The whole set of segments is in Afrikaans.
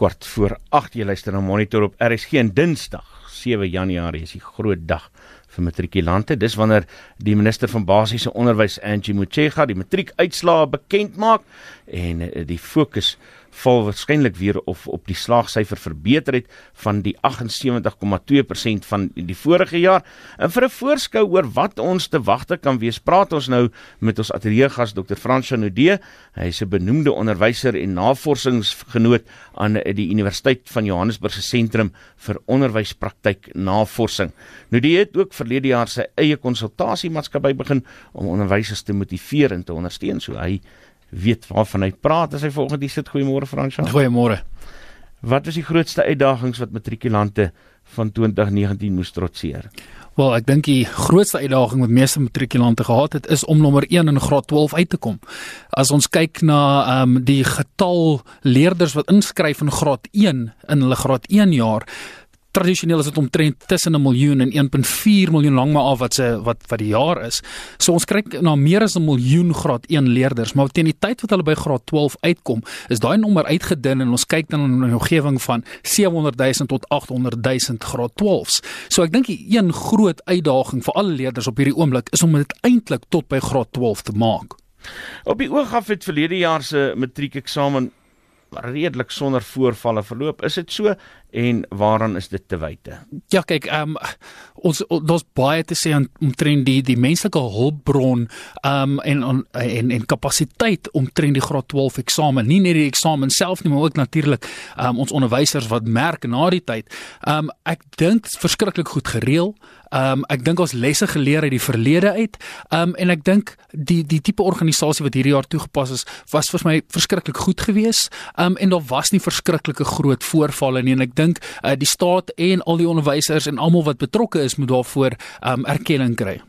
kwart voor 8 jy luister na Monitor op RSG en Dinsdag 7 Januarie is die groot dag vir matrikulante. Dis wanneer die minister van basiese onderwys Angie Motshega die matriekuitslae bekend maak en eh, die fokus val waarskynlik weer of op die slaagsyfer verbeter het van die 78,2% van die vorige jaar. En vir 'n voorskou oor wat ons te wagte kan wees, praat ons nou met ons ateljeegas Dr. Frans Chanoude. Hy is 'n benoemde onderwyser en navorsingsgenoot aan die Universiteit van Johannesburg se sentrum vir onderwyspraktyk navorsing. Nou die het ook verlede jaar sy eie konsultasiemaatskappy begin om onderwysers te motiveer en te ondersteun. So hy weet waarvan hy praat as hy volgende hier sit. Goeiemôre Fransja. Goeiemôre. Wat is die grootste uitdagings wat matrikulante van 2019 moes trotseer? Wel, ek dink die grootste uitdaging wat meeste matrikulante gehad het, is om nommer 1 in graad 12 uit te kom. As ons kyk na ehm um, die getal leerders wat inskryf in graad 1 in hulle graad 1 jaar, tradisioneel is dit omtrent tussen 'n miljoen en 1.4 miljoen lank maar af wat se wat wat die jaar is. So ons kry na meer as 'n miljoen graad 1 leerders, maar teen die tyd wat hulle by graad 12 uitkom, is daai nommer uitgedun en ons kyk dan in 'n omgewing van 700 000 tot 800 000 graad 12s. So ek dink die een groot uitdaging vir alle leerders op hierdie oomblik is om dit eintlik tot by graad 12 te maak. Op die oog af het verlede jaar se matriekeksamen redelik sonder voorvalle verloop. Is dit so en waaraan is dit te wyte? Ja, kyk, ehm um, ons daar's baie te sê omtrent die die menslike hulpbron ehm um, en en en kapasiteit omtrent die graad 12 eksamen. Nie net die eksamen self nie, maar ook natuurlik ehm um, ons onderwysers wat merk na die tyd. Ehm um, ek dink verskriklik goed gereël. Ehm um, ek dink ons lesse geleer uit die verlede uit. Ehm um, en ek dink die die tipe organisasie wat hierdie jaar toegepas is, was vir my verskriklik goed geweest. Ehm um, en daar was nie verskriklike groot voorvalle nie en ek dink uh, die staat en al die onderwysers en almal wat betrokke is moet daarvoor um, erkenning kry.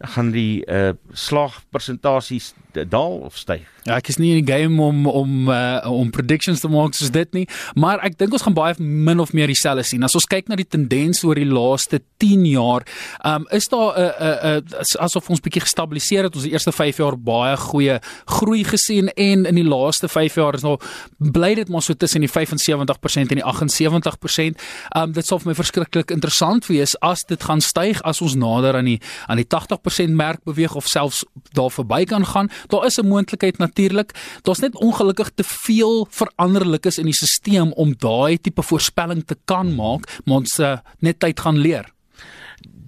Gaan die uh slagpersentasies daal of styg. Ja, ek is nie in die game om om uh om predictions te maak soos dit nie, maar ek dink ons gaan baie min of meer dieselfde sien. As ons kyk na die tendens oor die laaste 10 jaar, um is daar 'n uh, 'n uh, asof ons bietjie gestabiliseer het. Ons die eerste 5 jaar baie goeie groei gesien en in die laaste 5 jaar is nou bly dit maar so tussen die 75% en die 78%. Um dit sal vir my verskriklik interessant wees as dit gaan styg as ons nader aan die aan die 80% 10% merk beweeg of selfs daar verby kan gaan. Daar is 'n moontlikheid natuurlik. Daar's net ongelukkig te veel veranderlikes in die stelsel om daai tipe voorspelling te kan maak, maar ons uh, net tyd gaan leer.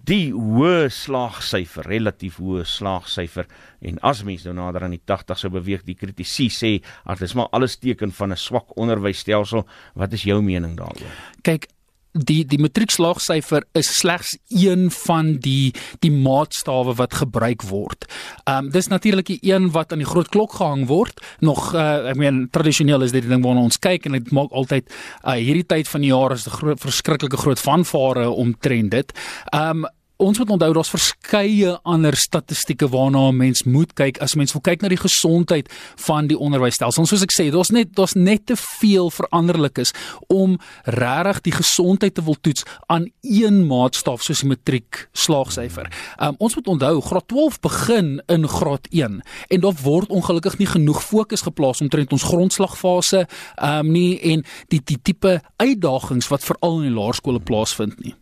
Die hoë slaagsyfer, relatief hoë slaagsyfer en as mens nou nader aan die 80 sou beweeg, die kritisie sê, ag dis maar alles teken van 'n swak onderwysstelsel. Wat is jou mening daaroor? Kyk, die die matriekslaagsyfer is slegs een van die die maatstawe wat gebruik word. Ehm um, dis natuurlik die een wat aan die groot klok gehang word. Nog uh, ek meen tradisioneel is dit die ding waarna ons kyk en dit maak altyd uh, hierdie tyd van die jaar is 'n groot verskriklike groot vanvare omtrent dit. Ehm um, ons moet onthou daar's verskeie ander statistieke waarna 'n mens moet kyk as mens wil kyk na die gesondheid van die onderwysstelsel. Soos ek sê, daar's net daar's net te veel veranderlikes om regtig die gesondheid te wil toets aan een maatstaf soos die matriek slaagsyfer. Um, ons moet onthou graad 12 begin in graad 1 en daar word ongelukkig nie genoeg fokus geplaas omtrent ons grondslagfase um, nie en die die tipe uitdagings wat veral in die laerskole plaasvind nie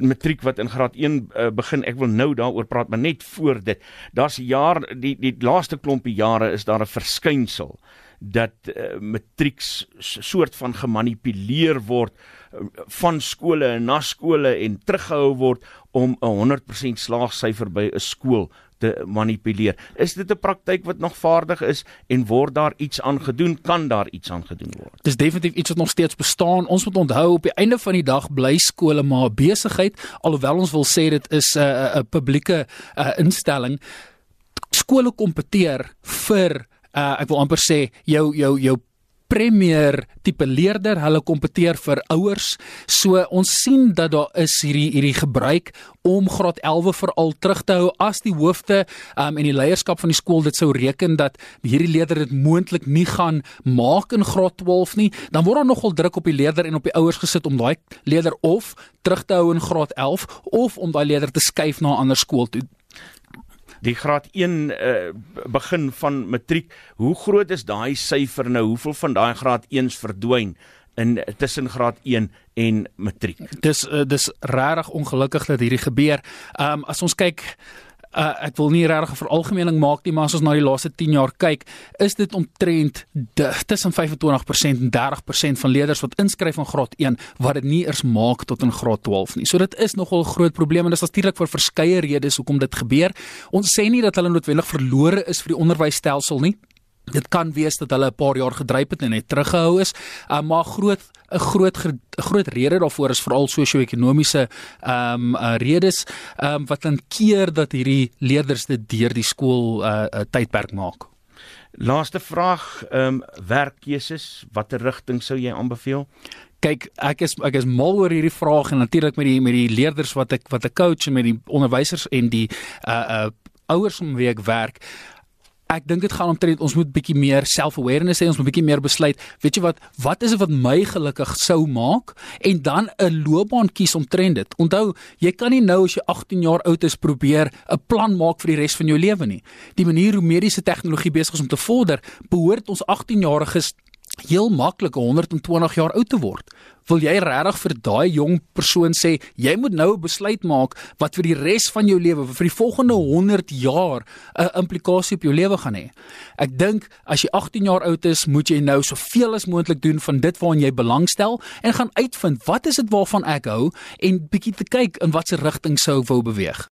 matriek wat in graad 1 uh, begin. Ek wil nou daaroor praat, maar net voor dit. Daar's jaar die die laaste klompie jare is daar 'n verskynsel dat uh, matriek soort van gemanipuleer word uh, van skole en na skole en teruggehou word om 'n 100% slaagsyfer by 'n skool te manipuleer. Is dit 'n praktyk wat nog vaardig is en word daar iets aan gedoen? Kan daar iets aan gedoen word? Dis definitief iets wat nog steeds bestaan. Ons moet onthou op die einde van die dag bly skole maar besigheid alhoewel ons wil sê dit is 'n uh, 'n publieke uh, instelling. Skole kompeteer vir uh, ek wil amper sê jou jou jou premier tipe leerder, hulle kompeteer vir ouers. So ons sien dat daar is hierdie hierdie gebruik om graad 11 veral terug te hou as die hoofde um, en die leierskap van die skool dit sou reken dat hierdie leerder dit moontlik nie gaan maak in graad 12 nie, dan word daar nogal druk op die leerder en op die ouers gesit om daai leerder of terug te hou in graad 11 of om daai leerder te skuif na 'n ander skool toe die graad 1 uh, eh, begin van matriek. Hoe groot is daai syfer nou? Hoeveel van daai graad 1s verdwyn in tussen graad 1 en matriek. Dis uh, dis regtig ongelukkig dat hierdie gebeur. Ehm um, as ons kyk uh, ek wil nie regtig 'n veralgemening maak nie, maar as ons na die laaste 10 jaar kyk, is dit omtrent tussen 25% en 30% van leerders wat inskryf in graad 1 wat dit nie eers maak tot in graad 12 nie. So dit is nogal 'n groot probleem en dit is natuurlik vir verskeie redes hoekom dit gebeur. Ons sê nie dat hulle noodwendig verlore is vir die onderwysstelsel nie. Dit kan wees dat hulle 'n paar jaar gedryf het en net teruggehou is, uh, maar groot 'n groot groot rede daarvoor is veral sosio-ekonomiese ehm um, uh, redes ehm um, wat dan keer dat hierdie leerders dit deur die skool uh, uh, tydperk maak. Laaste vraag, ehm um, werkkeuses, watter rigting sou jy aanbeveel? Kyk, ek is ek is mal oor hierdie vraag en natuurlik met die met die leerders wat ek wat ek coach en met die onderwysers en die uh uh ouers om wie ek werk ek dink dit gaan omtrent ons moet bietjie meer self-awareness hê, ons moet bietjie meer besluit, weet jy wat, wat is dit wat my gelukkig sou maak en dan 'n loopbaan kies omtrent dit. Onthou, jy kan nie nou as jy 18 jaar oud is probeer 'n plan maak vir die res van jou lewe nie. Die manier hoe mediese tegnologie besig is om te vorder, behoort ons 18-jariges heel maklik 120 jaar oud te word. Wil jy regtig vir daai jong persoon sê jy moet nou 'n besluit maak wat vir die res van jou lewe, vir die volgende 100 jaar 'n implikasie op jou lewe gaan hê? Ek dink as jy 18 jaar oud is, moet jy nou soveel as moontlik doen van dit waaraan jy belangstel en gaan uitvind wat is dit waarvan ek hou en bietjie te kyk in watter rigting sou ek wou beweeg.